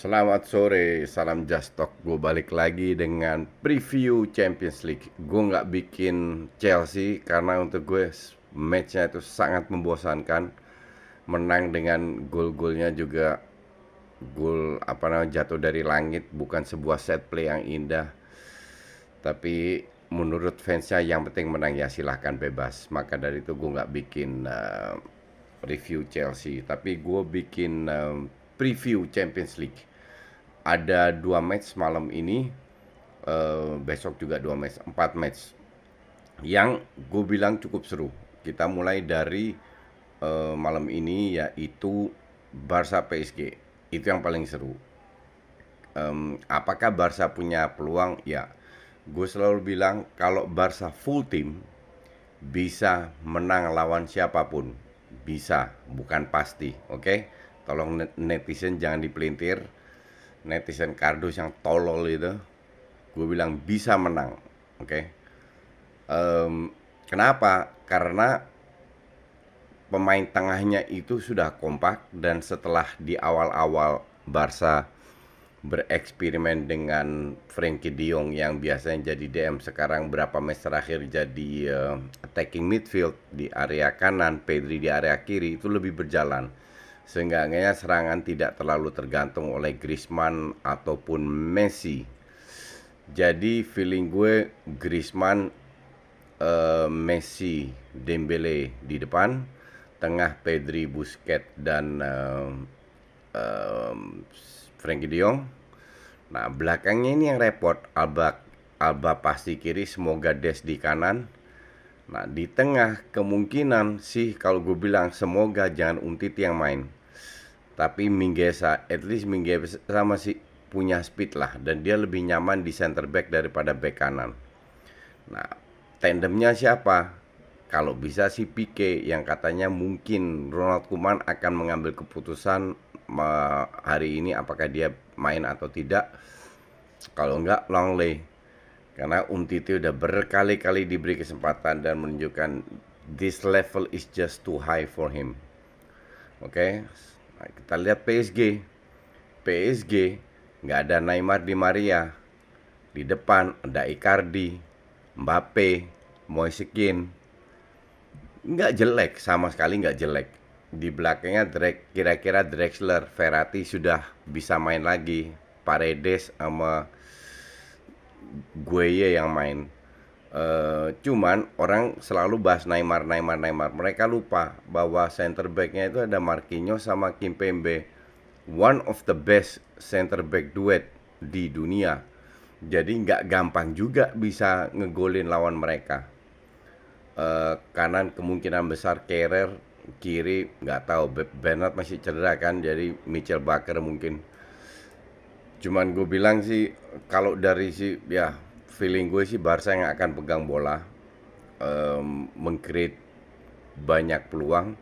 Selamat sore, salam Just Talk. Gue balik lagi dengan preview Champions League. Gue nggak bikin Chelsea karena untuk gue matchnya itu sangat membosankan. Menang dengan gol-golnya juga gol apa namanya jatuh dari langit, bukan sebuah set play yang indah. Tapi menurut fansnya yang penting menang ya silahkan bebas. Maka dari itu gue nggak bikin uh, review Chelsea, tapi gue bikin uh, preview Champions League ada dua match malam ini uh, besok juga dua match empat match. Yang gue bilang cukup seru. Kita mulai dari uh, malam ini yaitu Barca PSG itu yang paling seru. Um, apakah Barca punya peluang? Ya gue selalu bilang kalau Barca full team bisa menang lawan siapa pun. Bisa bukan pasti oke? Okay? tolong netizen jangan dipelintir netizen kardus yang tolol itu gue bilang bisa menang oke okay? um, kenapa karena pemain tengahnya itu sudah kompak dan setelah di awal-awal Barca bereksperimen dengan Frankie De Jong yang biasanya jadi DM sekarang berapa match terakhir jadi uh, attacking midfield di area kanan, Pedri di area kiri itu lebih berjalan sehingga serangan tidak terlalu tergantung oleh Griezmann ataupun Messi. Jadi feeling gue Griezmann, uh, Messi, Dembele di depan, tengah Pedri, Busquets dan uh, uh, Frankie De Jong. Nah belakangnya ini yang repot, Alba Alba pasti kiri, semoga Des di kanan. Nah di tengah kemungkinan sih kalau gue bilang semoga jangan Umtiti yang main tapi Minggesa at least Minggesa masih punya speed lah dan dia lebih nyaman di center back daripada back kanan. Nah, tandemnya siapa? Kalau bisa si Pique yang katanya mungkin Ronald Koeman akan mengambil keputusan hari ini apakah dia main atau tidak. Kalau enggak Longley. Karena Umtiti udah berkali-kali diberi kesempatan dan menunjukkan this level is just too high for him. Oke, okay? Nah, kita lihat PSG. PSG nggak ada Neymar di Maria. Di depan ada Icardi, Mbappe, Moisekin. Nggak jelek, sama sekali nggak jelek. Di belakangnya kira-kira Drexler, Verratti sudah bisa main lagi. Paredes sama Gueye yang main Uh, cuman orang selalu bahas Neymar, Neymar, Neymar. Mereka lupa bahwa center backnya itu ada Marquinhos sama Kim Pembe. One of the best center back duet di dunia. Jadi nggak gampang juga bisa ngegolin lawan mereka. Uh, kanan kemungkinan besar Kerrer, kiri nggak tahu. Bernard masih cedera kan, jadi Mitchell Baker mungkin. Cuman gue bilang sih kalau dari si ya feeling gue sih Barca yang akan pegang bola um, mengcreate banyak peluang.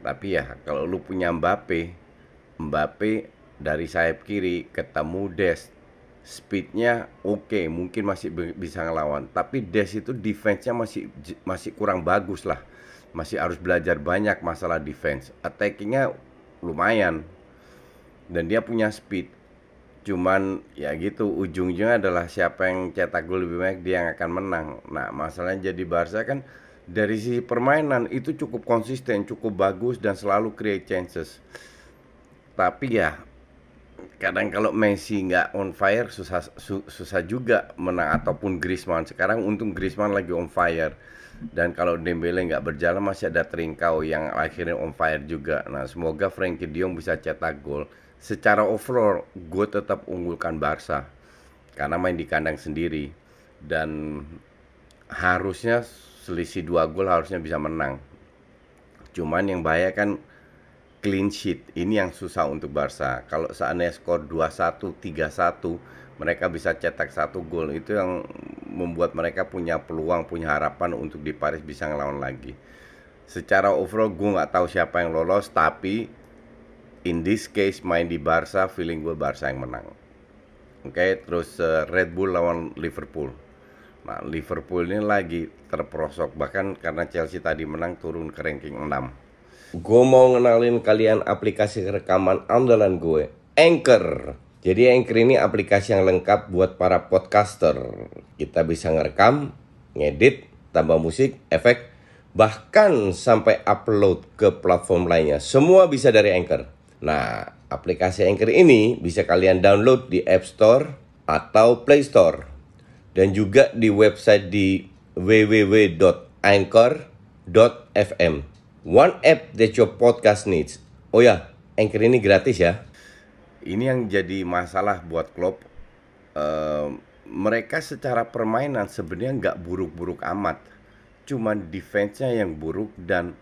Tapi ya kalau lu punya Mbappe Mbappe dari sayap kiri ketemu Des speednya oke okay, mungkin masih bisa ngelawan. Tapi Des itu defense-nya masih masih kurang bagus lah. Masih harus belajar banyak masalah defense. Attackingnya lumayan. Dan dia punya speed cuman ya gitu ujungnya adalah siapa yang cetak gol lebih banyak dia yang akan menang. Nah masalahnya jadi Barca kan dari sisi permainan itu cukup konsisten cukup bagus dan selalu create chances. Tapi ya kadang kalau Messi nggak on fire susah su, susah juga menang. Ataupun Griezmann. Sekarang untung Griezmann lagi on fire. Dan kalau Dembele nggak berjalan masih ada Trincao yang akhirnya on fire juga. Nah, semoga Frankie De Jong bisa cetak gol. Secara overall, gue tetap unggulkan Barca karena main di kandang sendiri dan harusnya selisih dua gol harusnya bisa menang. Cuman yang bahaya kan clean sheet. Ini yang susah untuk Barca. Kalau seandainya skor 2-1, 3-1, mereka bisa cetak satu gol. Itu yang membuat mereka punya peluang, punya harapan untuk di Paris bisa ngelawan lagi. Secara overall gue nggak tahu siapa yang lolos, tapi in this case main di Barca, feeling gue Barca yang menang. Oke, okay, terus uh, Red Bull lawan Liverpool. Nah, Liverpool ini lagi terperosok bahkan karena Chelsea tadi menang turun ke ranking 6. Gue mau ngenalin kalian aplikasi rekaman andalan gue, Anchor. Jadi Anchor ini aplikasi yang lengkap buat para podcaster. Kita bisa ngerekam, ngedit, tambah musik, efek, bahkan sampai upload ke platform lainnya. Semua bisa dari Anchor. Nah, aplikasi Anchor ini bisa kalian download di App Store atau Play Store dan juga di website di www.anchor.fm. One app that your podcast needs. Oh ya, Anchor ini gratis ya. Ini yang jadi masalah buat klub. Uh, mereka secara permainan sebenarnya nggak buruk-buruk amat. Cuman defense-nya yang buruk dan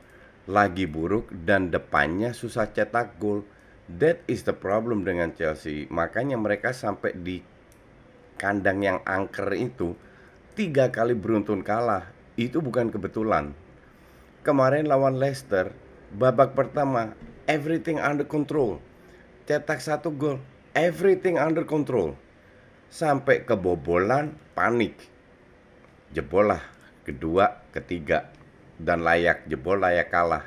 lagi buruk dan depannya susah cetak gol. That is the problem dengan Chelsea. Makanya mereka sampai di kandang yang angker itu tiga kali beruntun kalah itu bukan kebetulan. Kemarin lawan Leicester babak pertama everything under control. Cetak satu gol, everything under control. Sampai kebobolan, panik. Jebol lah kedua, ketiga dan layak jebol layak kalah.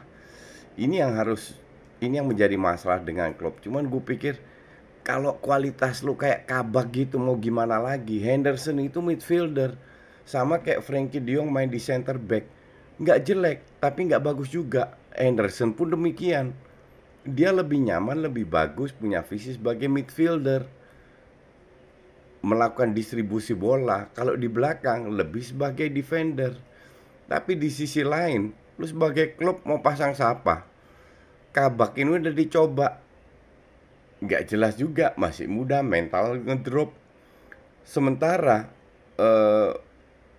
Ini yang harus ini yang menjadi masalah dengan klub. Cuman gue pikir kalau kualitas lu kayak kabak gitu mau gimana lagi? Henderson itu midfielder sama kayak Frankie De Jong main di center back. Nggak jelek tapi nggak bagus juga. Henderson pun demikian. Dia lebih nyaman lebih bagus punya visi sebagai midfielder. Melakukan distribusi bola. Kalau di belakang lebih sebagai defender tapi di sisi lain lu sebagai klub mau pasang siapa kabak ini udah dicoba. Nggak jelas juga masih muda mental ngedrop. Sementara uh,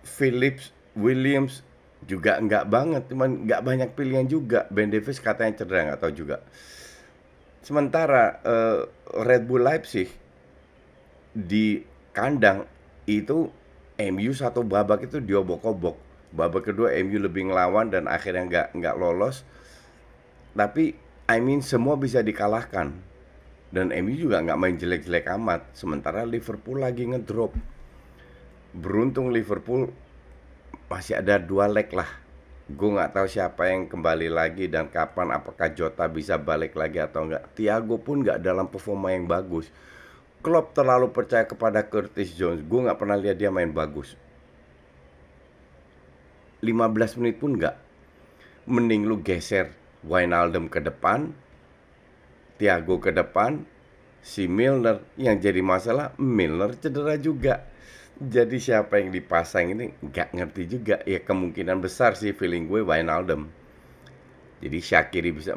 Phillips Williams juga nggak banget cuman nggak banyak pilihan juga. Ben Davis katanya cedera nggak tahu juga. Sementara uh, Red Bull Leipzig di kandang itu MU satu babak itu diobok-obok babak kedua MU lebih ngelawan dan akhirnya nggak nggak lolos. Tapi I mean semua bisa dikalahkan. Dan MU juga nggak main jelek-jelek amat. Sementara Liverpool lagi ngedrop. Beruntung Liverpool masih ada dua leg lah. Gue nggak tahu siapa yang kembali lagi dan kapan apakah Jota bisa balik lagi atau enggak Thiago pun nggak dalam performa yang bagus. Klopp terlalu percaya kepada Curtis Jones. Gue nggak pernah lihat dia main bagus 15 menit pun nggak mending lu geser Wijnaldum ke depan Thiago ke depan, si Milner yang jadi masalah Milner cedera juga. Jadi siapa yang dipasang ini nggak ngerti juga. Ya kemungkinan besar sih feeling gue Wijnaldum. Jadi Shakiri bisa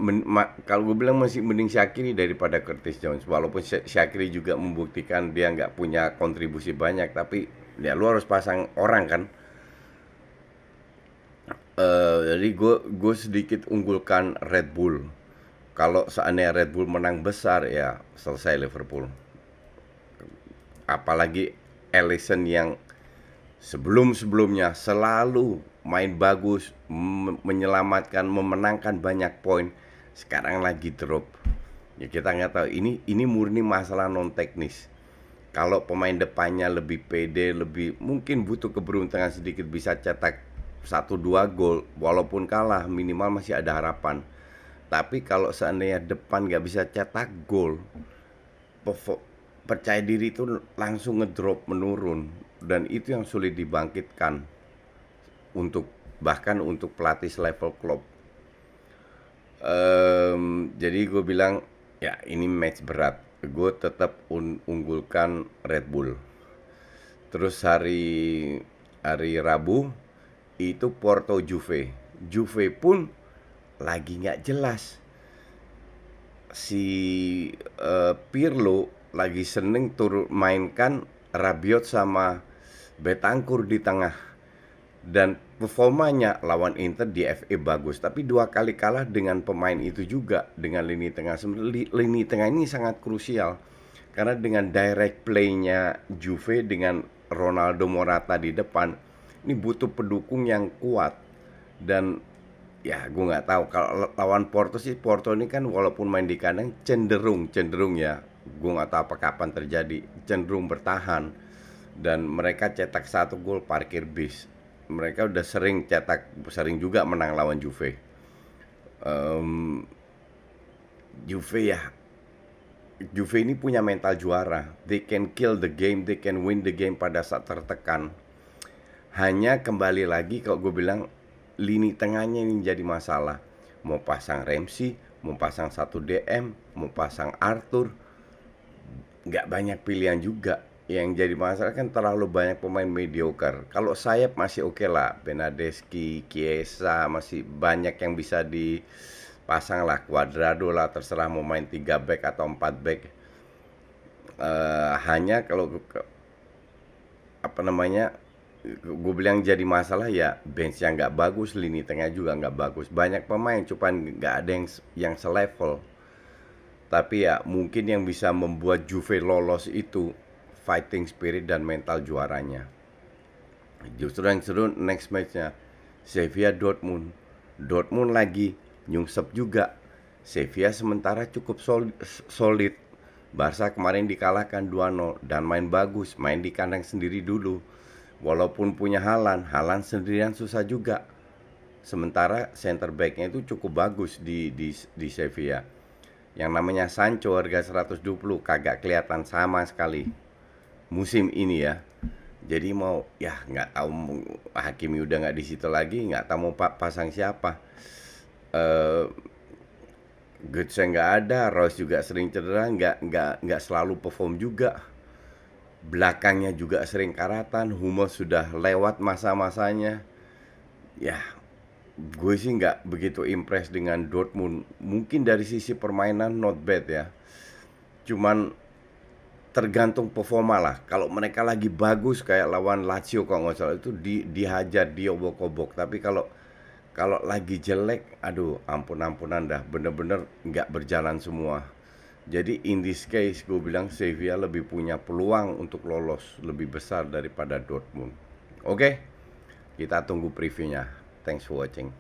kalau gue bilang masih mending Shakiri daripada Curtis Jones walaupun Shakiri juga membuktikan dia nggak punya kontribusi banyak tapi ya lu harus pasang orang kan uh, jadi gue gue sedikit unggulkan Red Bull kalau seandainya Red Bull menang besar ya selesai Liverpool. Apalagi Ellison yang sebelum-sebelumnya selalu main bagus, menyelamatkan, memenangkan banyak poin, sekarang lagi drop. Ya kita nggak tahu ini ini murni masalah non teknis. Kalau pemain depannya lebih pede, lebih mungkin butuh keberuntungan sedikit bisa cetak satu dua gol walaupun kalah minimal masih ada harapan tapi kalau seandainya depan nggak bisa cetak gol, percaya diri itu langsung ngedrop menurun dan itu yang sulit dibangkitkan untuk bahkan untuk pelatih level klub. Um, jadi gue bilang ya ini match berat. Gue tetap un unggulkan Red Bull. Terus hari hari Rabu itu Porto Juve. Juve pun lagi nggak jelas. Si uh, Pirlo lagi seneng turun mainkan Rabiot sama Betangkur di tengah dan performanya lawan Inter di FA bagus tapi dua kali kalah dengan pemain itu juga dengan lini tengah lini tengah ini sangat krusial karena dengan direct playnya Juve dengan Ronaldo Morata di depan ini butuh pendukung yang kuat. Dan ya gue nggak tahu. Kalau lawan Porto sih Porto ini kan walaupun main di kandang cenderung cenderung ya. Gue nggak tahu apa kapan terjadi. Cenderung bertahan. Dan mereka cetak satu gol parkir bis. Mereka udah sering cetak sering juga menang lawan Juve. Um, Juve ya Juve ini punya mental juara. They can kill the game they can win the game pada saat tertekan hanya kembali lagi kalau gue bilang lini tengahnya ini jadi masalah. Mau pasang Ramsey, mau pasang satu DM, mau pasang Arthur, nggak banyak pilihan juga. Yang jadi masalah kan terlalu banyak pemain mediocre. Kalau sayap masih oke okay lah, Benadeski, Chiesa masih banyak yang bisa dipasang lah. Cuadrado lah terserah mau main 3 back atau 4 back. Uh, hanya kalau apa namanya gue bilang jadi masalah ya bench yang nggak bagus lini tengah juga nggak bagus. Banyak pemain cuman nggak ada yang yang selevel. Tapi ya mungkin yang bisa membuat Juve lolos itu fighting spirit dan mental juaranya. Justru yang seru next matchnya Sevilla Dortmund. Dortmund lagi nyungsep juga. Sevilla sementara cukup solid, solid. Barca kemarin dikalahkan 2-0 dan main bagus main di kandang sendiri dulu Walaupun punya Halan, Halan sendirian susah juga. Sementara center backnya itu cukup bagus di di di Sevilla. Yang namanya Sancho harga 120 kagak kelihatan sama sekali musim ini ya. Jadi mau ya nggak tahu Hakimi udah nggak di situ lagi, nggak tahu mau pasang siapa. Uh, Götze nggak ada, Royce juga sering cedera, nggak nggak nggak selalu perform juga belakangnya juga sering karatan Hummels sudah lewat masa-masanya. Ya gue sih nggak begitu impress dengan Dortmund. Mungkin dari sisi permainan not bad ya. Cuman tergantung performa lah. Kalau mereka lagi bagus kayak lawan Lazio kalau nggak salah itu di, dihajar diobok-obok. Tapi kalau kalau lagi jelek aduh ampun ampunan dah. Bener-bener nggak berjalan semua jadi in this case gue bilang Sevilla lebih punya peluang untuk lolos lebih besar daripada Dortmund. Oke, okay? kita tunggu previewnya. Thanks for watching.